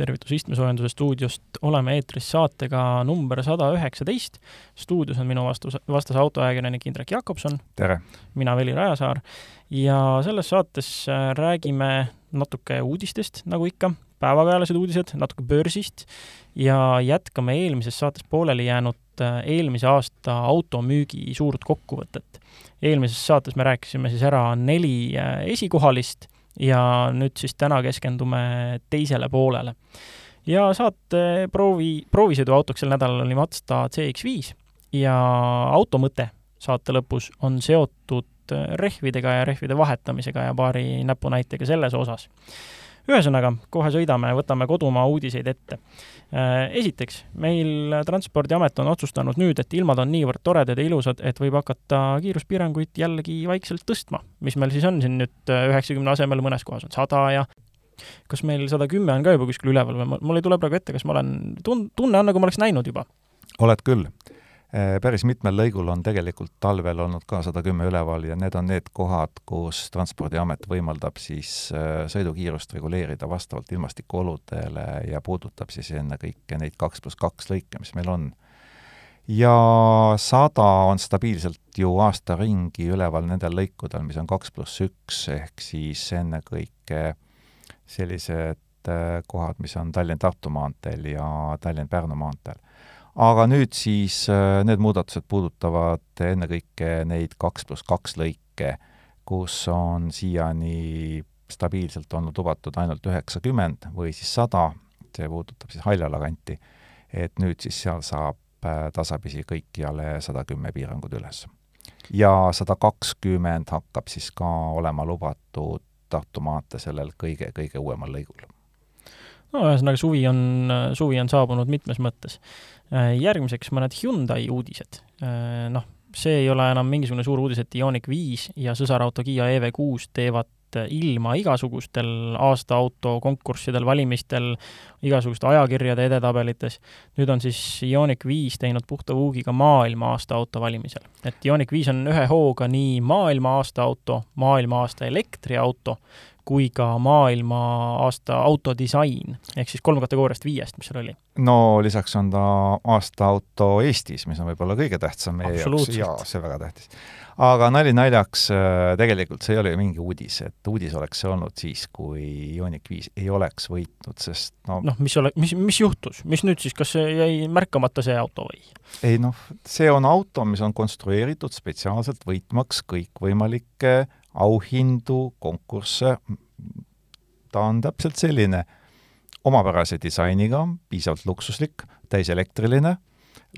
tervitus istmesoojenduse stuudiost, oleme eetris saatega number sada üheksateist. stuudios on minu vastus, vastas autoajakirjanik Indrek Jakobson. tere! mina, Veli Rajasaar. ja selles saates äh, räägime natuke uudistest, nagu ikka, päevakajalised uudised, natuke börsist ja jätkame eelmises saates pooleli jäänud äh, eelmise aasta automüügi suurt kokkuvõtet. eelmises saates me rääkisime siis ära neli äh, esikohalist ja nüüd siis täna keskendume teisele poolele. ja saate proovi, proovisõiduautoks sel nädalal oli Mazda CX-5 ja auto mõte saate lõpus on seotud rehvidega ja rehvide vahetamisega ja paari näpunäitega selles osas ühesõnaga, kohe sõidame, võtame kodumaa uudiseid ette. Äh, esiteks, meil Transpordiamet on otsustanud nüüd, et ilmad on niivõrd toredad ja ilusad, et võib hakata kiiruspiiranguid jällegi vaikselt tõstma. mis meil siis on siin nüüd äh, üheksakümne asemel, mõnes kohas on sada ja kas meil sada kümme on ka juba kuskil üleval või mul ei tule praegu ette, kas ma olen, tun-, tunne on, nagu ma oleks näinud juba. oled küll päris mitmel lõigul on tegelikult talvel olnud ka sada kümme üleval ja need on need kohad, kus Transpordiamet võimaldab siis äh, sõidukiirust reguleerida vastavalt ilmastikuoludele ja puudutab siis ennekõike neid kaks pluss kaks lõike, mis meil on. ja sada on stabiilselt ju aasta ringi üleval nendel lõikudel, mis on kaks pluss üks, ehk siis ennekõike sellised äh, kohad, mis on Tallinn-Tartu maanteel ja Tallinn-Pärnu maanteel aga nüüd siis äh, need muudatused puudutavad ennekõike neid kaks pluss kaks lõike, kus on siiani stabiilselt olnud lubatud ainult üheksakümmend või siis sada, see puudutab siis Haljala kanti, et nüüd siis seal saab äh, tasapisi kõikjale sada kümme piirangud üles. ja sada kakskümmend hakkab siis ka olema lubatud Tartu maantee sellel kõige, kõige uuemal lõigul no ühesõnaga, suvi on, suvi on saabunud mitmes mõttes. Äh, järgmiseks mõned Hyundai uudised. Äh, noh, see ei ole enam mingisugune suur uudis, et Ioniq viis ja sõsarauto Kiia EV6 teevad ilma igasugustel aastaauto konkurssidel, valimistel, igasuguste ajakirjade edetabelites. nüüd on siis Ioniq viis teinud puhta vuugiga maailma aastaauto valimisel. et Ioniq viis on ühe hooga nii maailma aastaauto, maailma aasta elektriauto kui ka maailma aasta autodisain, ehk siis kolm kategooriast viiest, mis seal oli. no lisaks on ta aasta auto Eestis, mis on võib-olla kõige tähtsam meie jaoks, jaa, see väga tähtis. aga nali naljaks, äh, tegelikult see ei ole ju mingi uudis, et uudis oleks see olnud siis, kui Ioniq viis ei oleks võitnud, sest no noh, mis ole-, mis, mis juhtus, mis nüüd siis, kas jäi märkamata see auto või? ei noh, see on auto, mis on konstrueeritud spetsiaalselt võitmaks kõikvõimalikke auhindu, konkursse, ta on täpselt selline. Omapärase disainiga, piisavalt luksuslik, täiselektriline,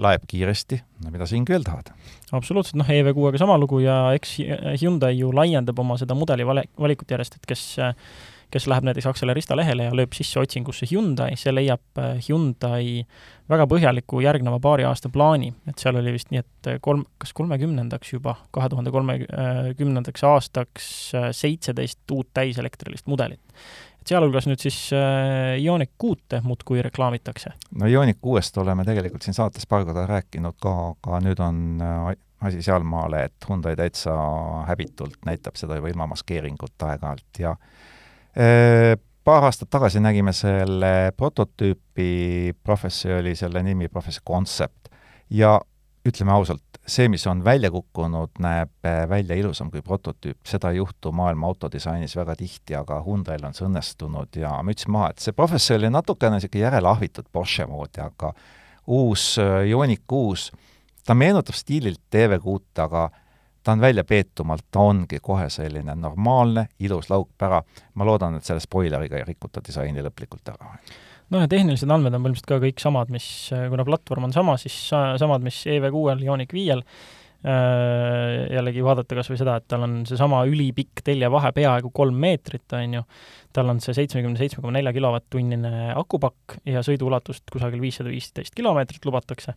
laeb kiiresti, no mida hinge veel tahad? absoluutselt, noh, EV6-ga sama lugu ja eks Hyundai ju laiendab oma seda mudeli vale, valikut järjest, et kes kes läheb näiteks Accelerista lehele ja lööb sisse otsingusse Hyundai, see leiab äh, Hyundai väga põhjaliku järgneva paari aasta plaani, et seal oli vist nii, et kolm, kas kolmekümnendaks juba, kahe tuhande kolmekümnendaks aastaks äh, seitseteist uut täiselektrilist mudelit. et sealhulgas nüüd siis äh, Ioniq kuute muudkui reklaamitakse. no Ioniq kuuest oleme tegelikult siin saates paar korda rääkinud ka, aga nüüd on asi sealmaale, et Hyundai täitsa häbitult näitab seda juba ilma maskeeringuta aeg-ajalt ja Äh, paar aastat tagasi nägime selle prototüüpi, Professor oli selle nimi, Professor Concept, ja ütleme ausalt, see, mis on välja kukkunud, näeb äh, välja ilusam kui prototüüp, seda ei juhtu maailma autodisainis väga tihti, aga Hyundai'l on see õnnestunud ja müts maha, et see Professor oli natukene niisugune järeleahvitud Porsche moodi, aga uus äh, Ioniq kuus, ta meenutab stiililt TV6, aga ta on väljapeetumalt, ta ongi kohe selline normaalne, ilus laukpära. ma loodan, et selle spoileriga ei rikuta disaini lõplikult ära. no ja tehnilised andmed on põhimõtteliselt ka kõik samad, mis, kuna platvorm on sama, siis samad, mis EV6-l, Ioniq viiel Äh, jällegi vaadata kas või seda, et tal on seesama ülipikk teljevahe, peaaegu kolm meetrit, on ju, tal on see seitsmekümne seitsme koma nelja kilovatt-tunnine akupakk ja sõiduulatust kusagil viissada viisteist kilomeetrit lubatakse.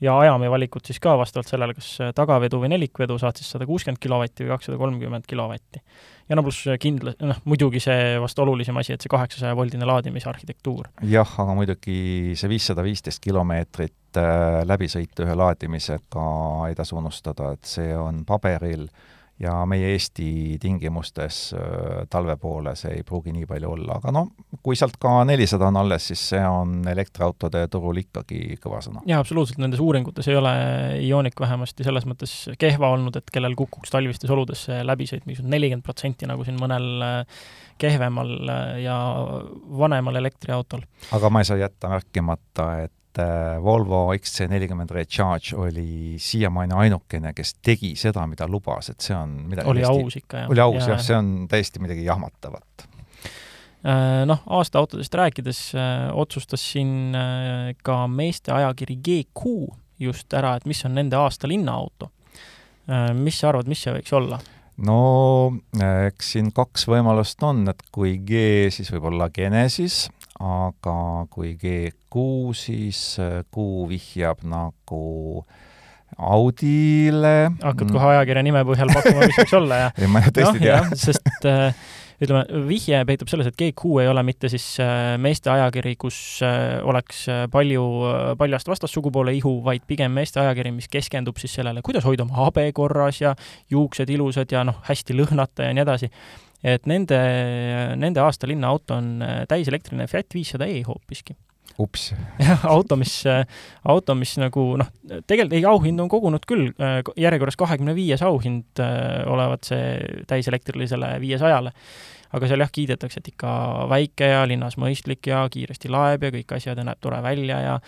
ja ajame valikut siis ka vastavalt sellele, kas tagavedu või nelikvedu, saad siis sada kuuskümmend kilovatti või kakssada kolmkümmend kilovatti. ja no pluss kindla-, noh muidugi see vast olulisem asi, et see kaheksasaja voldine laadimisarhitektuur. jah, aga muidugi see viissada viisteist kilomeetrit et äh, läbi sõita ühe laadimisega ei tasu unustada, et see on paberil ja meie Eesti tingimustes äh, talve poole see ei pruugi nii palju olla, aga noh, kui sealt ka nelisada on alles, siis see on elektriautode turul ikkagi kõva sõna. jaa, absoluutselt, nendes uuringutes ei ole Ioniq vähemasti selles mõttes kehva olnud, et kellel kukuks talvistes oludes see läbisõit mingisugune nelikümmend protsenti, nagu siin mõnel äh, kehvemal ja vanemal elektriautol. aga ma ei saa jätta märkimata, et et Volvo XC40 Recharge oli siiamaani ainukene, kes tegi seda, mida lubas, et see on midagi oli hästi... aus ikka, jah? oli aus ja, jah, see on täiesti midagi jahmatavat. Äh, noh, aastaautodest rääkides äh, otsustas siin äh, ka meeste ajakiri GQ just ära, et mis on nende aasta linnaauto. mis sa arvad, mis see võiks olla? no eks siin kaks võimalust on, et kui G, siis võib-olla Genesis, aga kui G6, siis Q vihjab nagu Audile. hakkad kohe ajakirja nime põhjal pakkuma, mis võiks olla ja ei, ma tõesti no, ei tea. sest äh, ütleme, vihje peitub selles, et GQ ei ole mitte siis äh, meeste ajakiri, kus äh, oleks äh, palju paljast vastassugupoole ihu, vaid pigem meeste ajakiri, mis keskendub siis sellele, kuidas hoida oma habe korras ja juuksed ilusad ja noh, hästi lõhnata ja nii edasi et nende, nende aasta linnaauto on äh, täiselektriline Fiat viissada E hoopiski. ups. auto, mis, äh, auto, mis nagu noh, tegelikult ei, auhindu on kogunud küll, äh, järjekorras kahekümne viies auhind olevat see täiselektrilisele viiesajale. Aga seal jah, kiidetakse, et ikka väike ja linnas mõistlik ja kiiresti laeb ja kõik asjad ja näeb tore välja ja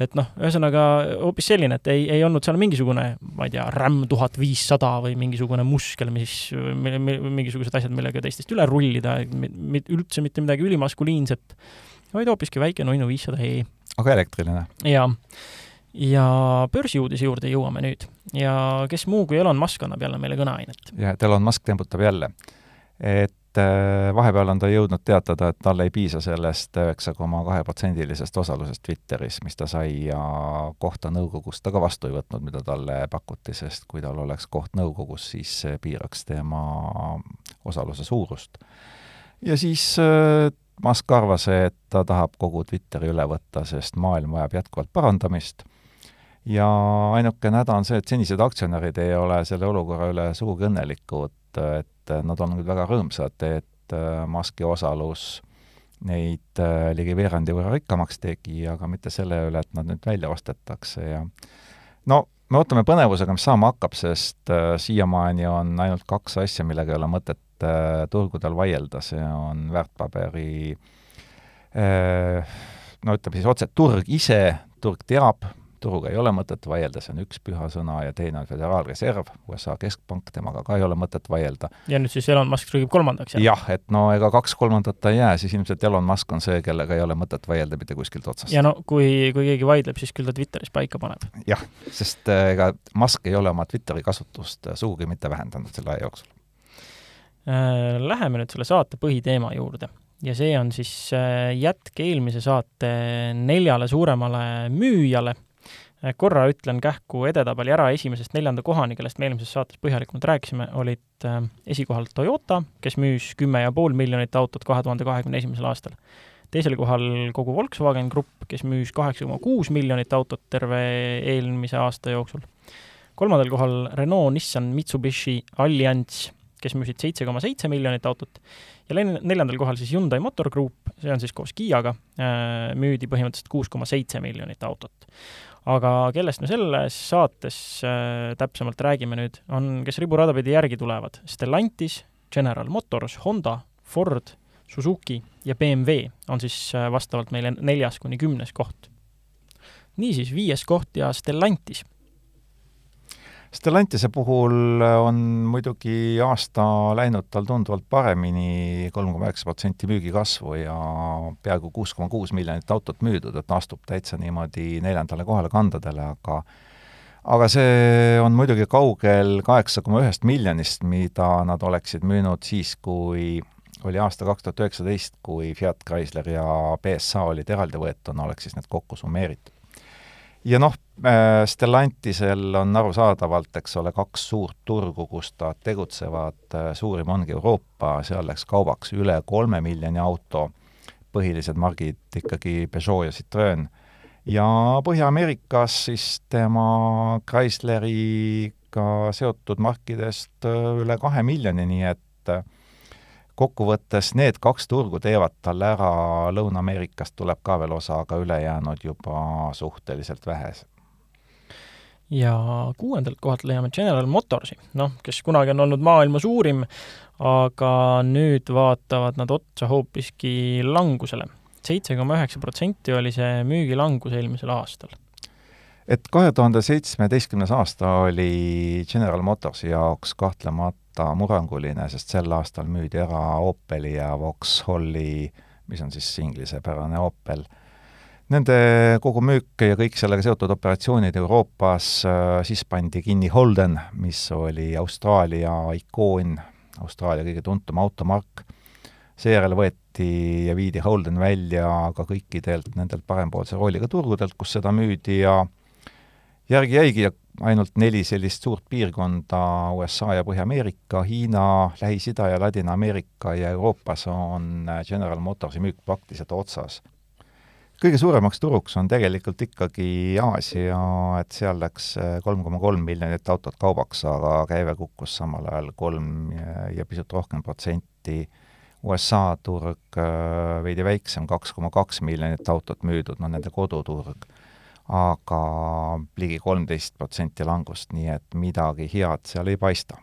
et noh, ühesõnaga hoopis selline, et ei, ei olnud seal mingisugune, ma ei tea, RAM tuhat viissada või mingisugune muskel, mis, mingisugused asjad, millega teistest üle rullida, üldse mitte midagi ülimaskuliinset, vaid hoopiski väike nunnu viissada E. aga elektriline? jaa. ja börsiuudise juurde jõuame nüüd ja kes muu kui Elon Musk annab jälle meile kõneainet. jah, et Elon Musk tembutab jälle. et et äh, vahepeal on ta jõudnud teatada, et talle ei piisa sellest üheksa koma kahe protsendilisest osalusest Twitteris, mis ta sai ja kohta nõukogus ta ka vastu ei võtnud, mida talle pakuti, sest kui tal oleks koht nõukogus, siis see piiraks tema osaluse suurust. ja siis äh, Musk arvas, et ta tahab kogu Twitteri üle võtta, sest maailm vajab jätkuvalt parandamist ja ainukene häda on see, et senised aktsionärid ei ole selle olukorra üle sugugi õnnelikud, et et nad on nüüd väga rõõmsad, et äh, Muski osalus neid äh, ligi veerandi võrra rikkamaks tegi, aga mitte selle üle, et nad nüüd välja ostetakse ja no me ootame põnevusega, mis saama hakkab, sest äh, siiamaani on ainult kaks asja, millega ei ole mõtet äh, turgudel vaielda, see on väärtpaberi äh, no ütleme siis otse, turg ise, turg teab, turuga ei ole mõtet vaielda, see on üks püha sõna, ja teine on Föderaalreserv, USA keskpank, temaga ka ei ole mõtet vaielda. ja nüüd siis Elon Musk trügib kolmandaks, jah? jah, et no ega kaks kolmandat ei jää, siis ilmselt Elon Musk on see, kellega ei ole mõtet vaielda mitte kuskilt otsast. ja no kui, kui keegi vaidleb, siis küll ta Twitteris paika paneb. jah, sest äh, ega Musk ei ole oma Twitteri kasutust äh, sugugi mitte vähendanud selle aja jooksul. Äh, läheme nüüd selle saate põhiteema juurde ja see on siis jätk eelmise saate neljale suuremale müüjale korra ütlen kähku edetabeli ära esimesest neljanda kohani, kellest me eelmises saates põhjalikumalt rääkisime, olid äh, esikohal Toyota, kes müüs kümme ja pool miljonit autot kahe tuhande kahekümne esimesel aastal. teisel kohal kogu Volkswagen Grupp, kes müüs kaheksa koma kuus miljonit autot terve eelmise aasta jooksul. kolmandal kohal Renault, Nissan, Mitsubishi, Allianz, kes müüsid seitse koma seitse miljonit autot ja neljandal kohal siis Hyundai Motor Group, see on siis koos Kiaga, äh, müüdi põhimõtteliselt kuus koma seitse miljonit autot aga kellest me selles saates äh, täpsemalt räägime nüüd, on, kes riburada pidi järgi tulevad, Stellantis, General Motors, Honda, Ford, Suzuki ja BMW on siis äh, vastavalt meile neljas kuni kümnes koht. niisiis, viies koht ja Stellantis Stellantise puhul on muidugi aasta läinud tal tunduvalt paremini, kolm koma üheksa protsenti müügikasvu ja peaaegu kuus koma kuus miljonit autot müüdud, et astub täitsa niimoodi neljandale kohale kandadele, aga aga see on muidugi kaugel kaheksa koma ühest miljonist, mida nad oleksid müünud siis, kui oli aasta kaks tuhat üheksateist, kui Fiat Chrysler ja PSA olid eraldi võetuna, oleks siis need kokku summeeritud. Ja noh, äh, Stellantisel on arusaadavalt, eks ole, kaks suurt turgu, kus ta tegutsevad, äh, suurim ongi Euroopa, seal läks kaubaks üle kolme miljoni auto, põhilised margid ikkagi Peugeot ja Citroen, ja Põhja-Ameerikas siis tema Chrysleri Ameerika seotud markidest üle kahe miljoni, nii et kokkuvõttes need kaks turgu teevad talle ära, Lõuna-Ameerikast tuleb ka veel osa, aga ülejäänud juba suhteliselt vähesed ja kuuendalt kohalt leiame General Motorsi, noh, kes kunagi on olnud maailma suurim, aga nüüd vaatavad nad otsa hoopiski langusele. seitse koma üheksa protsenti oli see müügilangus eelmisel aastal. et kahe tuhande seitsmeteistkümnes aasta oli General Motorsi jaoks kahtlemata murranguline, sest sel aastal müüdi ära Opeli ja Vauxhalli, mis on siis inglisepärane Opel Nende kogu müük ja kõik sellega seotud operatsioonid Euroopas, äh, siis pandi kinni Holden, mis oli Austraalia ikoon, Austraalia kõige tuntum automark, seejärel võeti ja viidi Holden välja ka kõikidelt nendelt parempoolse rooliga turgudelt, kus seda müüdi ja järgi jäigi ainult neli sellist suurt piirkonda, USA ja Põhja-Ameerika, Hiina, Lähis-Ida ja Ladina-Ameerika ja Euroopas on General Motorsi müük praktiliselt otsas kõige suuremaks turuks on tegelikult ikkagi Aasia, et seal läks äh, kolm koma kolm miljonit autot kaubaks, aga käive kukkus samal ajal kolm ja pisut rohkem protsenti. USA turg äh, veidi väiksem, kaks koma kaks miljonit autot müüdud, no nende koduturg, aga ligi kolmteist protsenti langust, nii et midagi head seal ei paista.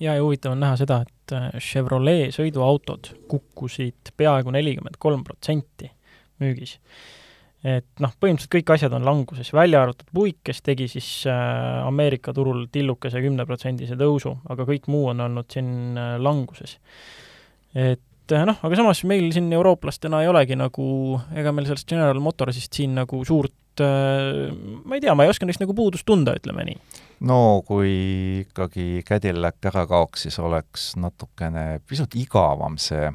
Ja, ja huvitav on näha seda, et äh, Chevrolet sõiduautod kukkusid peaaegu nelikümmend kolm protsenti müügis. et noh, põhimõtteliselt kõik asjad on languses, välja arvatud Puik, kes tegi siis äh, Ameerika turul tillukese kümneprotsendise tõusu, aga kõik muu on olnud siin äh, languses. et äh, noh, aga samas meil siin eurooplastena ei olegi nagu, ega meil sellest General Motorsist siin nagu suurt ma ei tea, ma ei oska neist nagu puudust tunda, ütleme nii no kui ikkagi Cadillac ära kaoks, siis oleks natukene pisut igavam see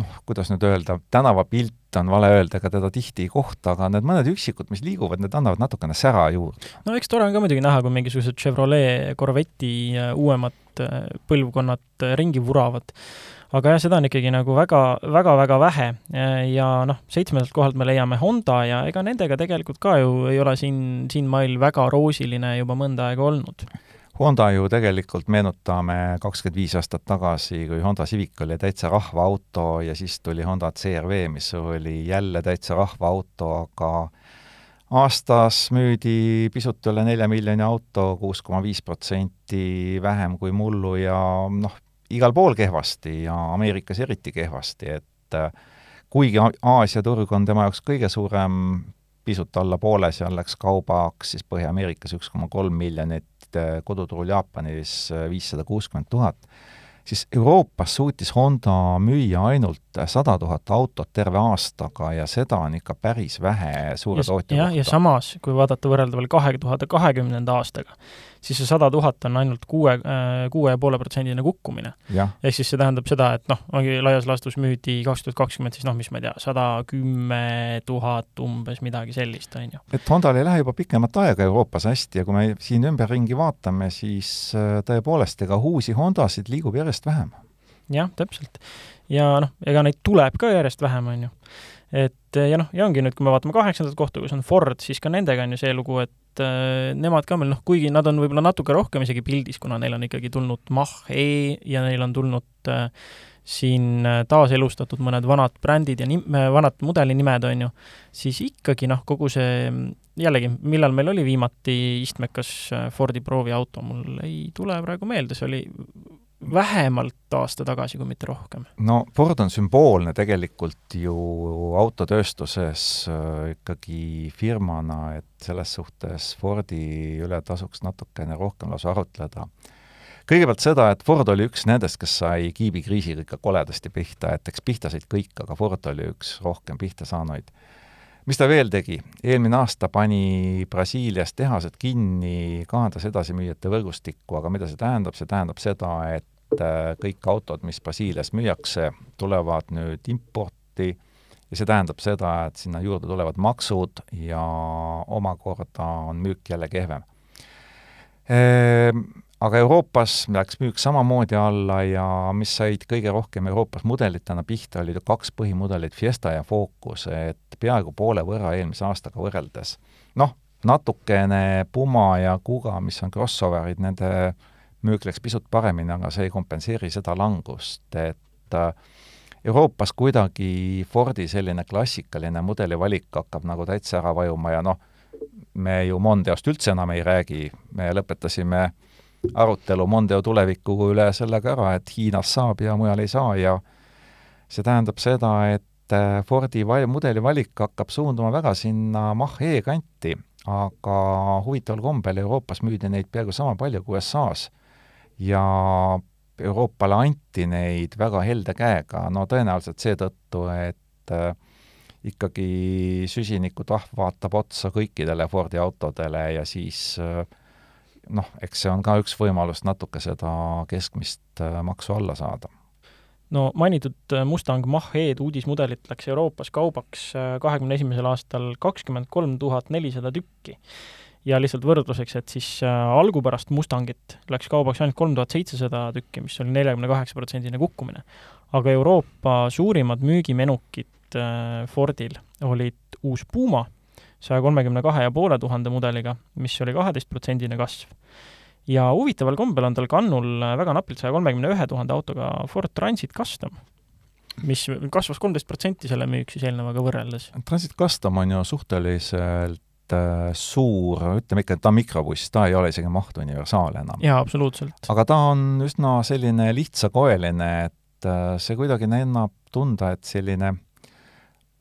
noh, kuidas nüüd öelda, tänavapilt on vale öelda, ega teda tihti ei kohta, aga need mõned üksikud, mis liiguvad, need annavad natukene sära juurde. no eks tore on ka muidugi näha, kui mingisugused Chevrolet Corvette'i uuemad äh, põlvkonnad äh, ringi vuravad. aga jah, seda on ikkagi nagu väga, väga, väga vähe ja noh, seitsmendalt kohalt me leiame Honda ja ega nendega tegelikult ka ju ei ole siin, siinmail väga roosiline juba mõnda aega olnud Honda ju tegelikult meenutame kakskümmend viis aastat tagasi, kui Honda Civic oli täitsa rahvaauto ja siis tuli Honda CRV, mis oli jälle täitsa rahvaauto, aga aastas müüdi pisut üle nelja miljoni auto, kuus koma viis protsenti vähem kui mullu ja noh, igal pool kehvasti ja Ameerikas eriti kehvasti, et äh, kuigi Aasia turg on tema jaoks kõige suurem, pisut alla poole seal läks kaubaks, siis Põhja-Ameerikas üks koma kolm miljonit, äh, koduturul Jaapanis äh, viissada kuuskümmend tuhat siis Euroopas suutis Honda müüa ainult sada tuhat autot terve aastaga ja seda on ikka päris vähe suure tootja kohta. ja samas, kui vaadata võrreldavalt kahe tuhande kahekümnenda aastaga, siis see sada tuhat on ainult kuue, äh, kuue ja poole protsendine kukkumine. ehk siis see tähendab seda, et noh, ongi laias laastus müüdi kaks tuhat kakskümmend siis noh, mis ma ei tea, sada kümme tuhat umbes, midagi sellist, on ju. et Hondal ei lähe juba pikemat aega Euroopas hästi ja kui me siin ümberringi vaatame, siis äh, tõepoolest, ega uusi Hondasid liigub järjest järjest vähem. jah, täpselt. ja noh, ega neid tuleb ka järjest vähem, on ju. Et ja noh, ja ongi nüüd, kui me vaatame kaheksandat kohta, kus on Ford, siis ka nendega on ju see lugu, et äh, nemad ka meil noh, kuigi nad on võib-olla natuke rohkem isegi pildis, kuna neil on ikkagi tulnud Mach-E ja neil on tulnud äh, siin taaselustatud mõned vanad brändid ja nim-, vanad mudelinimed, on ju, siis ikkagi noh, kogu see jällegi, millal meil oli viimati istmekas Fordi prooviauto, mul ei tule praegu meelde, see oli vähemalt aasta tagasi, kui mitte rohkem. no Ford on sümboolne tegelikult ju autotööstuses äh, ikkagi firmana, et selles suhtes Fordi üle tasuks natukene rohkem lausa arutleda. kõigepealt seda, et Ford oli üks nendest, kes sai kiibikriisiga ikka koledasti pihta, et eks pihta said kõik, aga Ford oli üks rohkem pihta saanuid mis ta veel tegi? eelmine aasta pani Brasiilias tehased kinni, kahandas edasimüüjate võrgustikku, aga mida see tähendab, see tähendab seda, et äh, kõik autod, mis Brasiilias müüakse, tulevad nüüd importi ja see tähendab seda, et sinna juurde tulevad maksud ja omakorda on müük jälle kehvem ehm, aga Euroopas läks müük samamoodi alla ja mis said kõige rohkem Euroopas mudelitena pihta, olid kaks põhimudelit, Fiesta ja Focus, et peaaegu poole võrra eelmise aastaga võrreldes. noh, natukene Puma ja Kuga, mis on crossoverid, nende müük läks pisut paremini, aga see ei kompenseeri seda langust, et äh, Euroopas kuidagi Fordi selline klassikaline mudelivalik hakkab nagu täitsa ära vajuma ja noh, me ju Mondeost üldse enam ei räägi, me lõpetasime arutelu Mondeo tuleviku üle sellega ära, et Hiinas saab ja mujal ei saa ja see tähendab seda, et äh, Fordi mudeli valik hakkab suunduma väga sinna Mach-E kanti, aga huvitaval kombel Euroopas müüdi neid peaaegu sama palju kui USA-s ja Euroopale anti neid väga helde käega, no tõenäoliselt seetõttu, et äh, ikkagi süsinikutahv vaatab otsa kõikidele Fordi autodele ja siis äh, noh, eks see on ka üks võimalus natuke seda keskmist äh, maksu alla saada. no mainitud äh, Mustang Mach-E uudismudelit läks Euroopas kaubaks äh, kahekümne esimesel aastal kakskümmend kolm tuhat nelisada tükki. ja lihtsalt võrdluseks, et siis algupärast Mustangit läks kaubaks ainult kolm tuhat seitsesada tükki, mis oli neljakümne kaheksa protsendine kukkumine. aga Euroopa suurimad müügimenukid Fordil olid uus Puma saja kolmekümne kahe ja poole tuhande mudeliga, mis oli kaheteistprotsendine kasv. ja huvitaval kombel on tal kannul väga napilt saja kolmekümne ühe tuhande autoga Ford Transit Custom, mis kasvas kolmteist protsenti selle müük siis eelnevaga võrreldes. Transit Custom on ju suhteliselt äh, suur, ütleme ikka, et ta on mikrobuss, ta ei ole isegi mahtuniversaal enam. jaa, absoluutselt. aga ta on üsna selline lihtsakoeline, et äh, see kuidagi annab tunda, et selline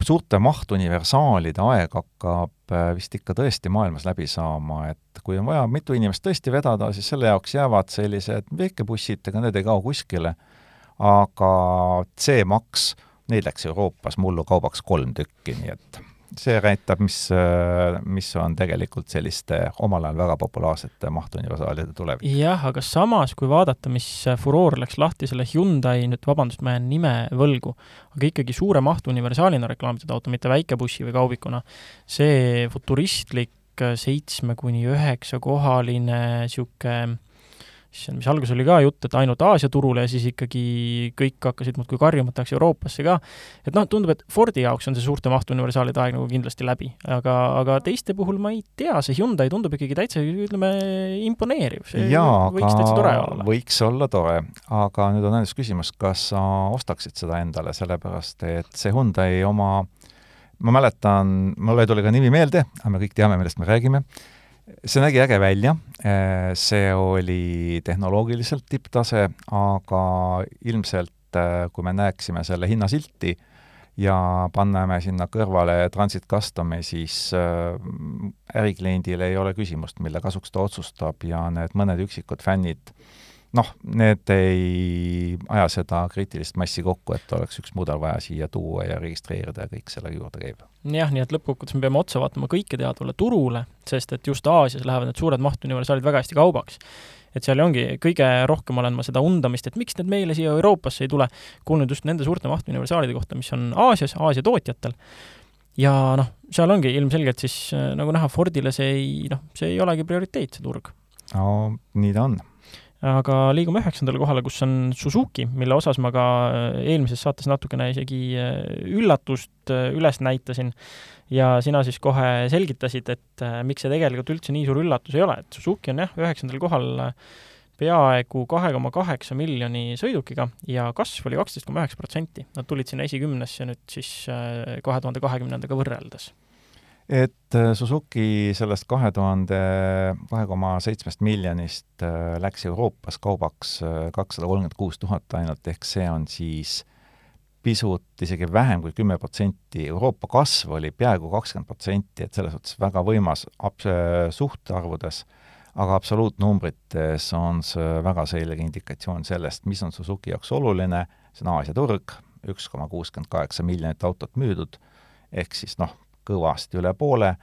suurte mahtuniversaalide aeg hakkab äh, vist ikka tõesti maailmas läbi saama, et kui on vaja mitu inimest tõesti vedada, siis selle jaoks jäävad sellised väikebussid, ega need ei kao kuskile, aga C-Max, neid läks Euroopas mullu kaubaks kolm tükki, nii et see näitab, mis, mis on tegelikult selliste omal ajal väga populaarsete mahtuniversaalide tulevik. jah, aga samas, kui vaadata, mis furoor läks lahti selle Hyundai, nüüd vabandust, ma jään nime võlgu, aga ikkagi suure mahtuniversaalina reklaamitud auto, mitte väikebussi või kaubikuna, see futuristlik seitsme kuni üheksakohaline niisugune issand, mis alguses oli ka jutt, et ainult Aasia turule ja siis ikkagi kõik hakkasid muudkui karjuma, et tahaks Euroopasse ka. et noh, tundub, et Fordi jaoks on see suurte mahtu universaalide aeg nagu kindlasti läbi, aga, aga teiste puhul ma ei tea, see Hyundai tundub ikkagi täitsa, ütleme, imponeeriv. jaa, aga võiks olla tore, aga nüüd on ainus küsimus, kas sa ostaksid seda endale, sellepärast et see Hyundai oma ma mäletan, mul ei tule ka nimi meelde, aga me kõik teame, millest me räägime see nägi äge välja, äh, see oli tehnoloogiliselt tipptase, aga ilmselt äh, kui me näeksime selle hinnasilti ja paneme sinna kõrvale Transit Customi, siis äh, ärikliendil ei ole küsimust, mille kasuks ta otsustab ja need mõned üksikud fännid noh, need ei aja seda kriitilist massi kokku, et oleks üks mudel vaja siia tuua ja registreerida ja kõik sellega juurde käib. jah, nii et lõppkokkuvõttes me peame otsa vaatama kõiketeadvale turule, sest et just Aasias lähevad need suured mahtuniversaalid väga hästi kaubaks. et seal ongi, kõige rohkem olen ma seda undamist, et miks need meile siia Euroopasse ei tule, kuulnud just nende suurte mahtuniversaalide kohta, mis on Aasias, Aasia tootjatel ja noh, seal ongi ilmselgelt siis nagu näha, Fordile see ei, noh, see ei olegi prioriteet, see turg. no nii ta on aga liigume üheksandale kohale, kus on Suzuki, mille osas ma ka äh, eelmises saates natukene isegi äh, üllatust äh, üles näitasin. Ja sina siis kohe selgitasid, et miks see tegelikult üldse nii suur üllatus ei ole, et Suzuki on jah, üheksandal kohal peaaegu kahe koma kaheksa miljoni sõidukiga ja kasv oli kaksteist koma üheksa protsenti. Nad tulid sinna esikümnesse nüüd siis kahe tuhande kahekümnendaga võrreldes et äh, Suzuki sellest kahe tuhande kahe koma seitsmest miljonist äh, läks Euroopas kaubaks äh, kakssada kolmkümmend kuus tuhat ainult, ehk see on siis pisut isegi vähem kui kümme protsenti, Euroopa kasv oli peaaegu kakskümmend protsenti, et selles suhtes väga võimas abs-, suhtarvudes, aga absoluutnumbrites on see väga selge indikatsioon sellest, mis on Suzuki jaoks oluline, see on Aasia turg, üks koma kuuskümmend kaheksa miljonit autot müüdud, ehk siis noh, kõvasti üle poole.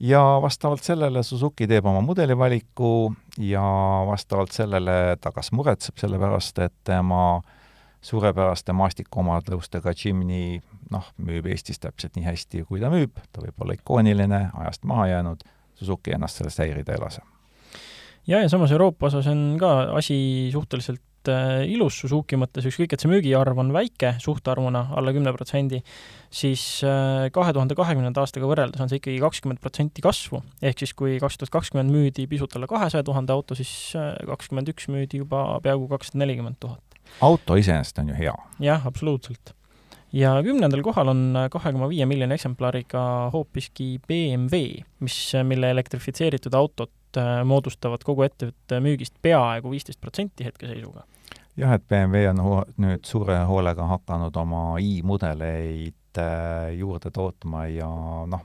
Ja vastavalt sellele Suzuki teeb oma mudelivaliku ja vastavalt sellele ta kas muretseb selle pärast, et tema suurepäraste maastikuomadustega Jimny noh, müüb Eestis täpselt nii hästi, kui ta müüb, ta võib olla ikooniline, ajast maha jäänud, Suzuki ennast sellest häirida ei lase. ja, ja samas Euroopa osas on ka asi suhteliselt äh, ilus Suzuki mõttes, ükskõik, et see müügiarv on väike suhtarvuna, alla kümne protsendi, siis äh, kahe tuhande kahekümnenda aastaga võrreldes on see ikkagi kakskümmend protsenti kasvu. ehk siis kui kaks tuhat kakskümmend müüdi pisut alla kahesaja tuhande auto, siis äh, kakskümmend üks müüdi juba peaaegu kakssada nelikümmend tuhat. auto iseenesest on ju hea. jah, absoluutselt ja kümnendal kohal on kahe koma viie miljoni eksemplariga hoopiski BMW, mis, mille elektrifitseeritud autot moodustavad kogu ettevõtte müügist peaaegu viisteist protsenti hetkeseisuga. jah, et BMW on nüüd suure hoolega hakanud oma i-mudeleid äh, juurde tootma ja noh,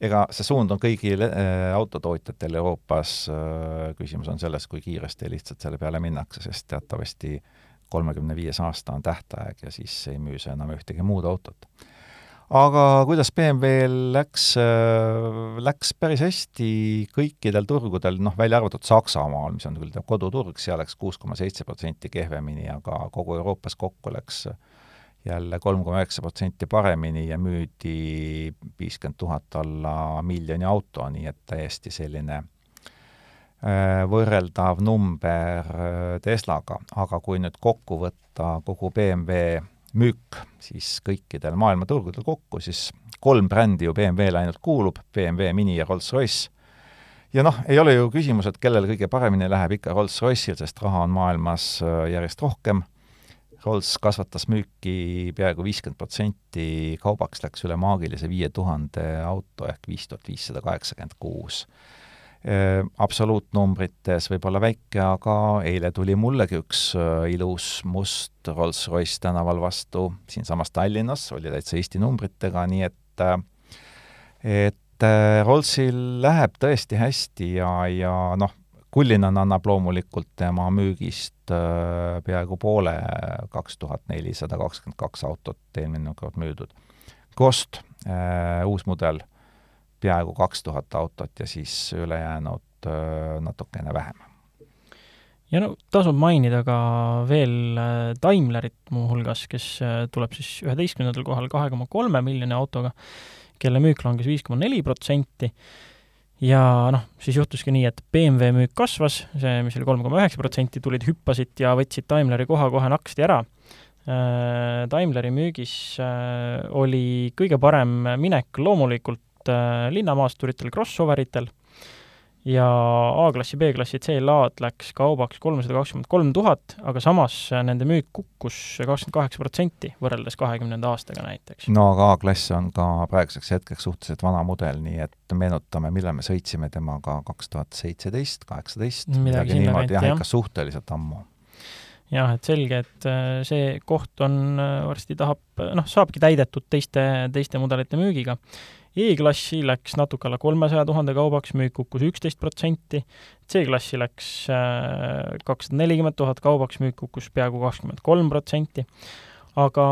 ega see suund on kõigil äh, autotootjatel Euroopas äh,, küsimus on selles, kui kiiresti lihtsalt selle peale minnakse, sest teatavasti äh, kolmekümne viies aasta on tähtaeg ja siis ei müü see enam ühtegi muud autot. Aga kuidas BMW-l läks, äh, läks päris hästi kõikidel turgudel, noh, välja arvatud Saksamaal, mis on küll koduturg, seal läks kuus koma seitse protsenti kehvemini, aga kogu Euroopas kokku läks jälle kolm koma üheksa protsenti paremini ja müüdi viiskümmend tuhat alla miljoni auto, nii et täiesti selline Äh, võrreldav number äh, Teslaga, aga kui nüüd kokku võtta kogu BMW müük, siis kõikidel maailmaturgudel kokku, siis kolm brändi ju BMW-le ainult kuulub, BMW, Mini ja Rolls-Royce. ja noh, ei ole ju küsimus, et kellel kõige paremini läheb, ikka Rolls-Royce'il, sest raha on maailmas äh, järjest rohkem, Rolls kasvatas müüki peaaegu viiskümmend protsenti, kaubaks läks üle maagilise viie tuhande auto ehk viis tuhat viissada kaheksakümmend kuus absoluutnumbrites võib-olla väike, aga eile tuli mullegi üks äh, ilus must Rolls-Royce tänaval vastu siinsamas Tallinnas, oli täitsa Eesti numbritega, nii et äh, et Rollsil läheb tõesti hästi ja, ja noh, Kullinan annab loomulikult tema müügist peaaegu poole, kaks tuhat nelisada kakskümmend kaks autot eelmine kord müüdud. Kost, uus mudel peaaegu kaks tuhat autot ja siis ülejäänud natukene vähem. ja no tasub mainida ka veel Daimlerit muuhulgas, kes tuleb siis üheteistkümnendal kohal kahe koma kolme miljoni autoga, kelle müük langes viis koma neli protsenti ja noh, siis juhtuski nii, et BMW müük kasvas, see, mis oli kolm koma üheksa protsenti, tulid, hüppasid ja võtsid Daimleri koha kohe naksti ära. Daimleri müügis oli kõige parem minek loomulikult Äh, linnamaasturitel, crossoveritel ja A-klassi, B-klassi CLA-d läks kaubaks kolmsada kakskümmend kolm tuhat, aga samas nende müük kukkus kakskümmend kaheksa protsenti võrreldes kahekümnenda aastaga näiteks. no aga A-klass on ka praeguseks hetkeks suhteliselt vana mudel, nii et meenutame, millal me sõitsime temaga kaks tuhat seitseteist, kaheksateist, midagi niimoodi, jah, ikka suhteliselt ammu. Jah, et selge, et äh, see koht on, äh, varsti tahab, noh, saabki täidetud teiste, teiste mudelite müügiga E-klassi läks natuke alla kolmesaja tuhande kaubaks, müük kukkus üksteist protsenti, C-klassi läks äh, kakssada nelikümmend tuhat kaubaks, müük kukkus peaaegu kakskümmend kolm protsenti aga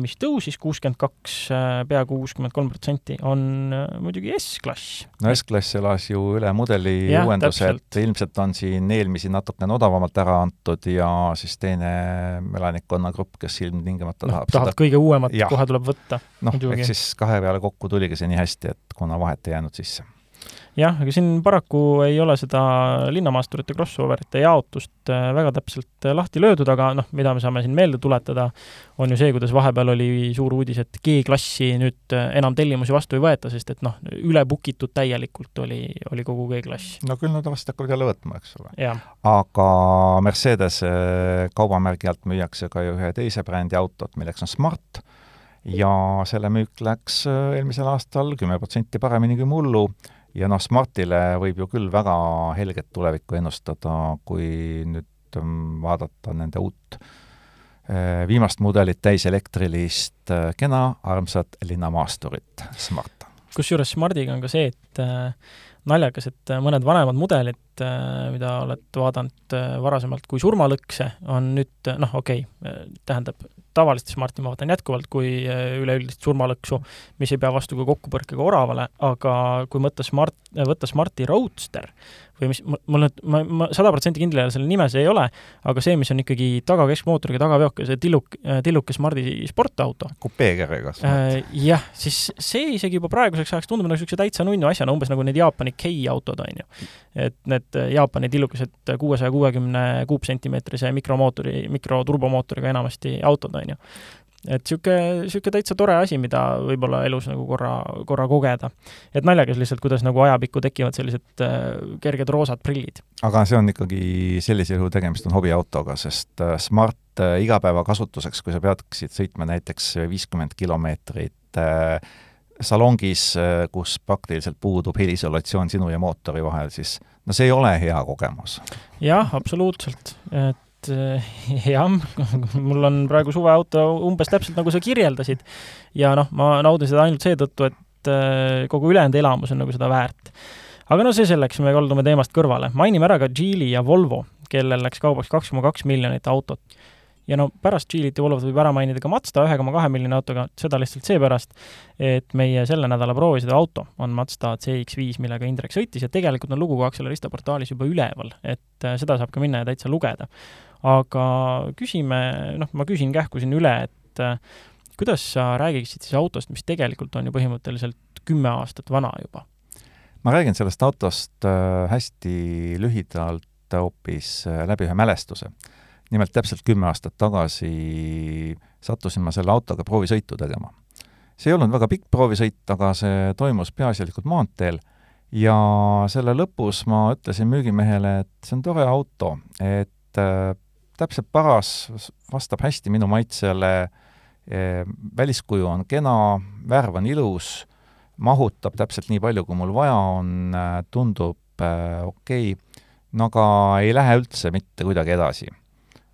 mis tõusis kuuskümmend kaks, äh, peaaegu kuuskümmend kolm protsenti, on äh, muidugi S-klass. no S-klass elas ju üle mudeli ja, uuendused, ilmselt on siin eelmisi natukene odavamalt ära antud ja siis teine elanikkonnagrupp, kes ilmtingimata no, tahab tahad seda... kõige uuemat kohe tuleb võtta. noh, eks siis kahe peale kokku tuligi see nii hästi, et kuna vahet ei jäänud sisse jah, aga siin paraku ei ole seda linnamaasturite crossoverite jaotust äh, väga täpselt äh, lahti löödud, aga noh, mida me saame siin meelde tuletada, on ju see, kuidas vahepeal oli suur uudis, et G-klassi nüüd äh, enam tellimusi vastu ei võeta, sest et noh, üle book itud täielikult oli, oli kogu G-klass. no küll nad vast hakkavad jälle võtma, eks ole. aga Mercedese kaubamärgi alt müüakse ka ju ühe teise brändi autot, milleks on Smart, ja selle müük läks eelmisel aastal kümme protsenti paremini kui mullu ja noh, Smartile võib ju küll väga helget tulevikku ennustada, kui nüüd ähm, vaadata nende uut äh, viimast mudelit, täiselektrilist, äh, kena, armsat linnamaasturit, Smart. kusjuures Smartiga on ka see, et äh, naljakas, et mõned vanemad mudelid, mida oled vaadanud varasemalt kui surmalõkse, on nüüd noh, okei okay,, tähendab, tavalist Smarti ma vaatan jätkuvalt kui äh, üleüldist surmalõksu, mis ei pea vastu ka kokkupõrkega oravale, aga kui võtta Smart, võtta Smarti Roadster või mis, mul nüüd, ma, ma sada protsenti kindel ei ole, selle nime see ei ole, aga see, mis on ikkagi tagakeskmootoriga tagaveok ja see tilluk, tilluke Smardi sportauto. kupeekerega äh,. jah, siis see isegi juba praeguseks ajaks tundub nagu niisuguse täitsa nunnu asjana, umbes nagu need Jaapani K-autod, on ju. et need Jaapani tillukesed kuuesaja kuuekümne kuupsentimeetrise mikromootori, mikroturbomootoriga enamasti autod, on ju et niisugune, niisugune täitsa tore asi, mida võib-olla elus nagu korra, korra kogeda. et naljakas lihtsalt, kuidas nagu ajapikku tekivad sellised äh, kerged roosad prillid. aga see on ikkagi sellisel juhul tegemist on hobiautoga, sest äh, Smart äh, igapäevakasutuseks, kui sa peaksid sõitma näiteks viiskümmend kilomeetrit äh, salongis, äh, kus praktiliselt puudub heliisolatsioon sinu ja mootori vahel, siis no see ei ole hea kogemus. jah, absoluutselt, et et eh, jah, mul on praegu suveauto umbes täpselt nagu sa kirjeldasid ja noh, ma naudin seda ainult seetõttu, et eh, kogu ülejäänud elamus on nagu seda väärt. aga no see selleks, me kaldume teemast kõrvale. mainime ära ka Geely ja Volvo, kellel läks kaubaks kaks koma kaks miljonit autot ja no pärast Geelyt ja Volvot võib ära mainida ka Mazda ühe koma kahe miljoni autoga, seda lihtsalt seepärast, et meie selle nädala proovisõidu auto on Mazda CX-5, millega Indrek sõitis ja tegelikult on lugu ka Accelerista portaalis juba üleval, et äh, seda saab ka minna ja täitsa lugeda aga küsime, noh, ma küsin kähku siin üle, et äh, kuidas sa räägiksid siis autost, mis tegelikult on ju põhimõtteliselt kümme aastat vana juba? ma räägin sellest autost äh, hästi lühidalt hoopis äh, läbi ühe mälestuse. nimelt täpselt kümme aastat tagasi sattusin ma selle autoga proovisõitu tegema. see ei olnud väga pikk proovisõit, aga see toimus peaasjalikult maanteel ja selle lõpus ma ütlesin müügimehele, et see on tore auto, et täpselt paras, vastab hästi minu maitsele, eh, väliskuju on kena, värv on ilus, mahutab täpselt nii palju, kui mul vaja on, eh, tundub äh, okei okay., no aga ei lähe üldse mitte kuidagi edasi.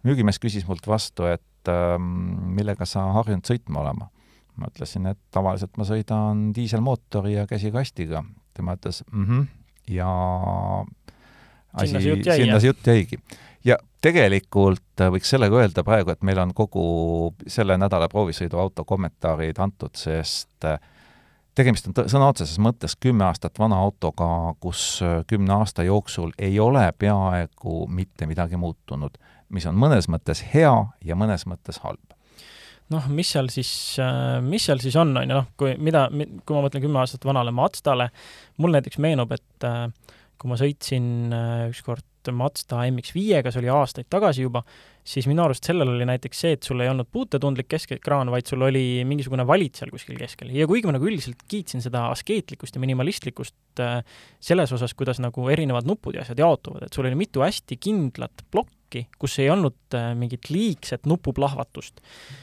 müügimees küsis mult vastu, et äh, millega sa harjunud sõitma olema. ma ütlesin, et tavaliselt ma sõidan diiselmootori ja käsikastiga. tema ütles mhmh ja asi, sinna see jutt jäigi ja tegelikult äh, võiks sellega öelda praegu, et meil on kogu selle nädala proovisõiduauto kommentaarid antud, sest äh, tegemist on sõna otseses mõttes kümme aastat vana autoga, kus äh, kümne aasta jooksul ei ole peaaegu mitte midagi muutunud, mis on mõnes mõttes hea ja mõnes mõttes halb. Noh, mis seal siis, mis seal siis on, on ju, noh, kui mida, kui ma mõtlen kümme aastat vanale Mazdale, mul näiteks meenub, et kui ma sõitsin ükskord Mazda MX-5-ga, see oli aastaid tagasi juba, siis minu arust sellel oli näiteks see, et sul ei olnud puutetundlik keskekraan, vaid sul oli mingisugune valit seal kuskil keskel. ja kuigi ma nagu üldiselt kiitsin seda askeetlikkust ja minimalistlikkust äh, selles osas, kuidas nagu erinevad nupud ja asjad jaotuvad, et sul oli mitu hästi kindlat plokki, plokki, kus ei olnud äh, mingit liigset nupuplahvatust,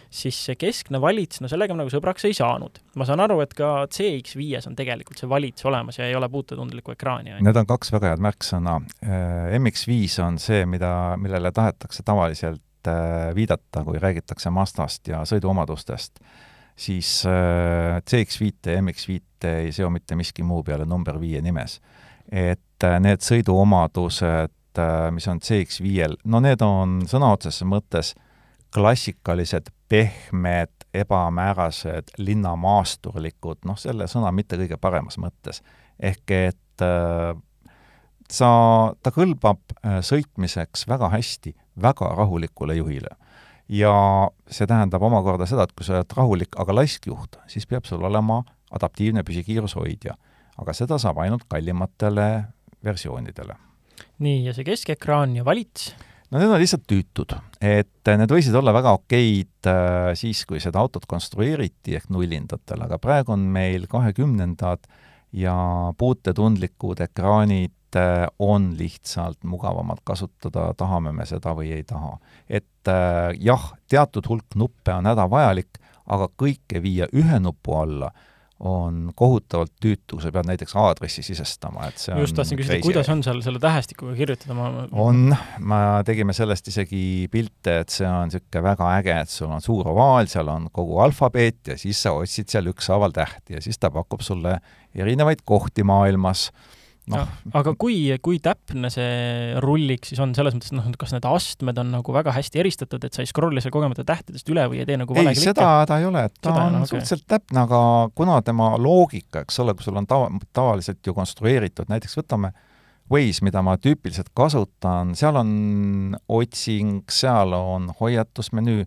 siis see keskne valits, no sellega ma nagu sõbraks ei saanud. ma saan aru, et ka CX5-s on tegelikult see valits olemas ja ei ole puutetundlikku ekraani. Need on kaks väga head märksõna. Äh, MX5 on see, mida, millele tahetakse tavaliselt äh, viidata, kui räägitakse Mazdast ja sõiduomadustest, siis CX5 ja MX5 ei seo mitte miski muu peale number viie nimes. et need sõiduomadused mis on CX5-l, no need on sõna otseses mõttes klassikalised, pehmed, ebamäärased, linnamaasturlikud, noh, selle sõna mitte kõige paremas mõttes. ehk et äh, sa, ta kõlbab äh, sõitmiseks väga hästi väga rahulikule juhile. ja see tähendab omakorda seda, et kui sa oled rahulik, aga laiskjuht, siis peab sul olema adaptiivne püsikiirushoidja. aga seda saab ainult kallimatele versioonidele nii, ja see keskekraan ja valits? no need on lihtsalt tüütud, et need võisid olla väga okeid äh, siis, kui seda autot konstrueeriti ehk nullindatel, aga praegu on meil kahekümnendad ja puutetundlikud ekraanid äh, on lihtsalt mugavamalt kasutada, tahame me seda või ei taha. et jah, teatud hulk nuppe on hädavajalik, aga kõike viia ühe nupu alla on kohutavalt tüütu, sa pead näiteks aadressi sisestama, et see just tahtsin küsida, kuidas on seal selle tähestikuga kirjutada, ma on, me tegime sellest isegi pilte, et see on niisugune väga äge, et sul on suur ovaal, seal on kogu alfabeet ja siis sa otsid seal ükshaaval tähti ja siis ta pakub sulle erinevaid kohti maailmas noh. aga kui, kui täpne see rullik siis on, selles mõttes, noh, kas need astmed on nagu väga hästi eristatud, et sa ei scroll'i seal kogemata tähtedest üle või ei tee nagu vale ei, seda ta ei ole, ta seda on okay. suhteliselt täpne, aga kuna tema loogika, eks ole, kui sul on tava, tavaliselt ju konstrueeritud, näiteks võtame Waze, mida ma tüüpiliselt kasutan, seal on otsing, seal on hoiatusmenüü,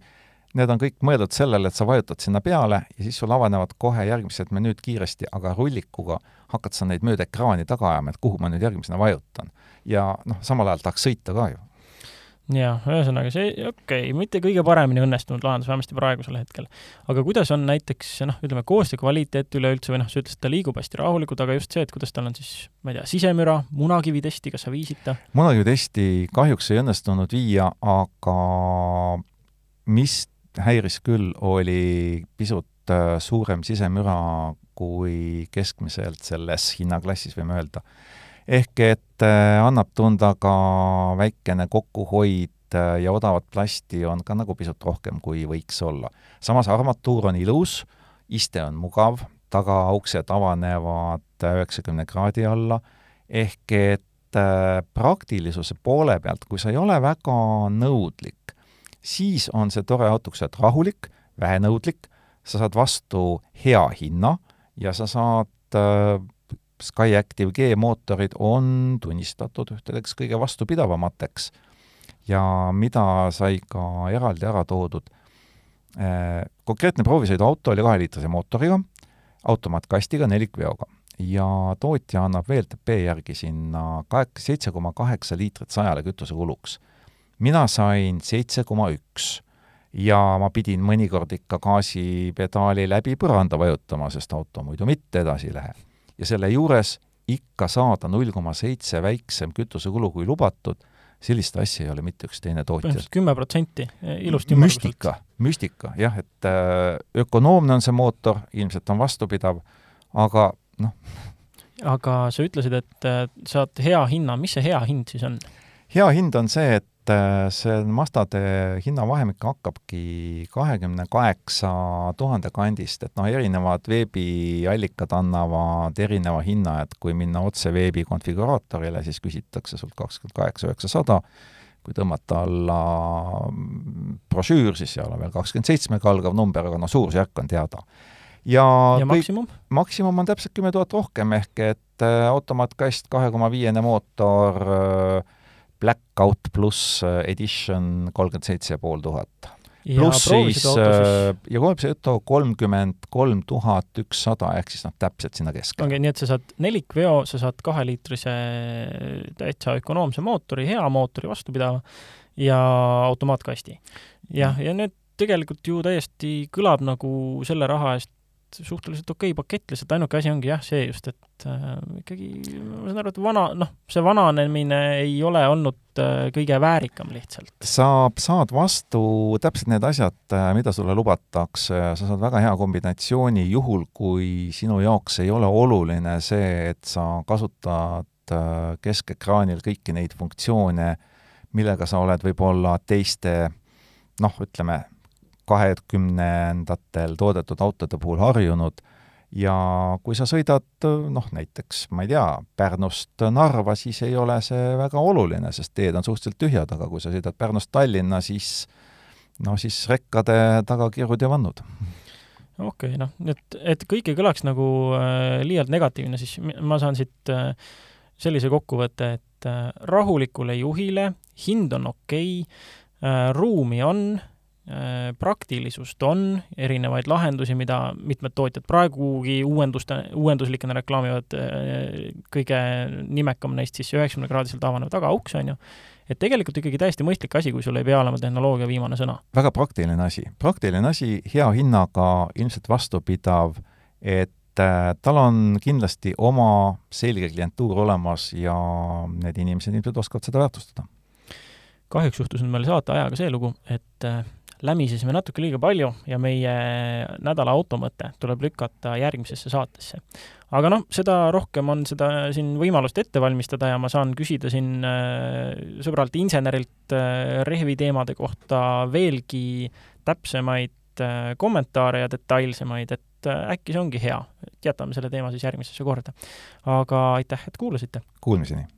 need on kõik mõeldud sellele, et sa vajutad sinna peale ja siis sul avanevad kohe järgmised menüüd kiiresti, aga rullikuga hakkad sa neid mööda ekraani taga ajama, et kuhu ma nüüd järgmisena vajutan. ja noh, samal ajal tahaks sõita ka ju jaa, ühesõnaga see, okei okay,, mitte kõige paremini õnnestunud lahendus, vähemasti praegusel hetkel. aga kuidas on näiteks noh, ütleme koostöö kvaliteet üleüldse või noh, sa ütlesid, ta liigub hästi rahulikult, aga just see, et kuidas tal on siis, ma ei tea, sisemüra, munakivitesti, kas sa viisid ta? munakivitesti kahjuks ei õnnestunud viia, aga mis häiris küll, oli pisut suurem sisemüra kui keskmiselt selles hinnaklassis, võime öelda ehk et äh, annab tunda ka väikene kokkuhoid äh, ja odavat plasti on ka nagu pisut rohkem, kui võiks olla. samas armatuur on ilus, iste on mugav, tagauksed avanevad üheksakümne kraadi alla, ehk et äh, praktilisuse poole pealt, kui sa ei ole väga nõudlik, siis on see tore oled rahulik, vähenõudlik, sa saad vastu hea hinna ja sa saad SkyActiv G mootorid on tunnistatud ühtedeks kõige vastupidavamateks ja mida sai ka eraldi ära toodud. Eh, konkreetne proovisõiduauto oli kaheliitrise mootoriga, automaatkastiga, nelikveoga ja tootja annab VLTP järgi sinna kahek-, seitse koma kaheksa liitrit sajale kütusekuluks. mina sain seitse koma üks ja ma pidin mõnikord ikka gaasipedaali läbi põranda vajutama, sest auto muidu mitte edasi ei lähe ja selle juures ikka saada null koma seitse väiksem kütusekulu kui lubatud, sellist asja ei ole mitte üks teine tootja. põhimõtteliselt kümme protsenti, ilusti müstika, müstika, jah, et äh, ökonoomne on see mootor, ilmselt on vastupidav, aga noh. aga sa ütlesid, et äh, saad hea hinna, mis see hea hind siis on? hea hind on see, et see Mazdade hinnavahemik hakkabki kahekümne kaheksa tuhande kandist, et noh, erinevad veebiallikad annavad erineva hinna, et kui minna otse veebi konfiguraatorile, siis küsitakse sult kakskümmend kaheksa üheksasada, kui tõmmata alla brošüür, siis seal on veel kakskümmend seitsmega algav number, aga noh, suurusjärk on teada. ja, ja kõik, maksimum? maksimum on täpselt kümme tuhat rohkem, ehk et äh, automaatkast kahe koma viiene mootor äh, Blackout pluss äh, edition kolmkümmend seitse ja pool tuhat. pluss siis, äh, ja proovisõiduauto kolmkümmend kolm tuhat ükssada, ehk siis noh, täpselt sinna keskele. okay,, nii et sa saad nelikveo, sa saad kaheliitrise täitsa ökonoomse mootori, hea mootori, vastupidava, ja automaatkasti. jah, ja need tegelikult ju täiesti kõlab nagu selle raha eest suhteliselt okei okay pakett, lihtsalt ainuke asi ongi jah, see just, et äh, ikkagi ma saan aru, et vana, noh, see vananemine ei ole olnud äh, kõige väärikam lihtsalt. sa saad vastu täpselt need asjad, äh, mida sulle lubatakse, sa saad väga hea kombinatsiooni juhul, kui sinu jaoks ei ole oluline see, et sa kasutad äh, keskekraanil kõiki neid funktsioone, millega sa oled võib-olla teiste noh, ütleme, kahekümnendatel toodetud autode puhul harjunud ja kui sa sõidad noh, näiteks ma ei tea, Pärnust Narva, siis ei ole see väga oluline, sest teed on suhteliselt tühjad, aga kui sa sõidad Pärnust Tallinna, siis no siis rekkade taga kirud ja vannud. okei okay,, noh, et, et kõik ei kõlaks nagu äh, liialt negatiivne, siis ma saan siit äh, sellise kokkuvõtte, et äh, rahulikule juhile hind on okei okay, äh,, ruumi on Äh, praktilisust on, erinevaid lahendusi, mida mitmed tootjad praegugi uuenduste, uuenduslikena reklaamivad, äh, kõige nimekam neist siis üheksakümnekraadiselt avanev tagauks, on ju, et tegelikult ikkagi täiesti mõistlik asi, kui sul ei pea olema tehnoloogia viimane sõna. väga praktiline asi, praktiline asi, hea hinnaga, ilmselt vastupidav, et äh, tal on kindlasti oma selge klientuur olemas ja need inimesed ilmselt oskavad seda väärtustada. kahjuks juhtus nüüd meil saateajaga see lugu, et lämisesime natuke liiga palju ja meie nädala automõte tuleb lükata järgmisesse saatesse. aga noh, seda rohkem on seda siin võimalust ette valmistada ja ma saan küsida siin äh, sõbralt insenerilt äh, rehvi teemade kohta veelgi täpsemaid äh, kommentaare ja detailsemaid, et äkki see ongi hea. jätame selle teema siis järgmisesse korda. aga aitäh, et kuulasite! Kuulmiseni!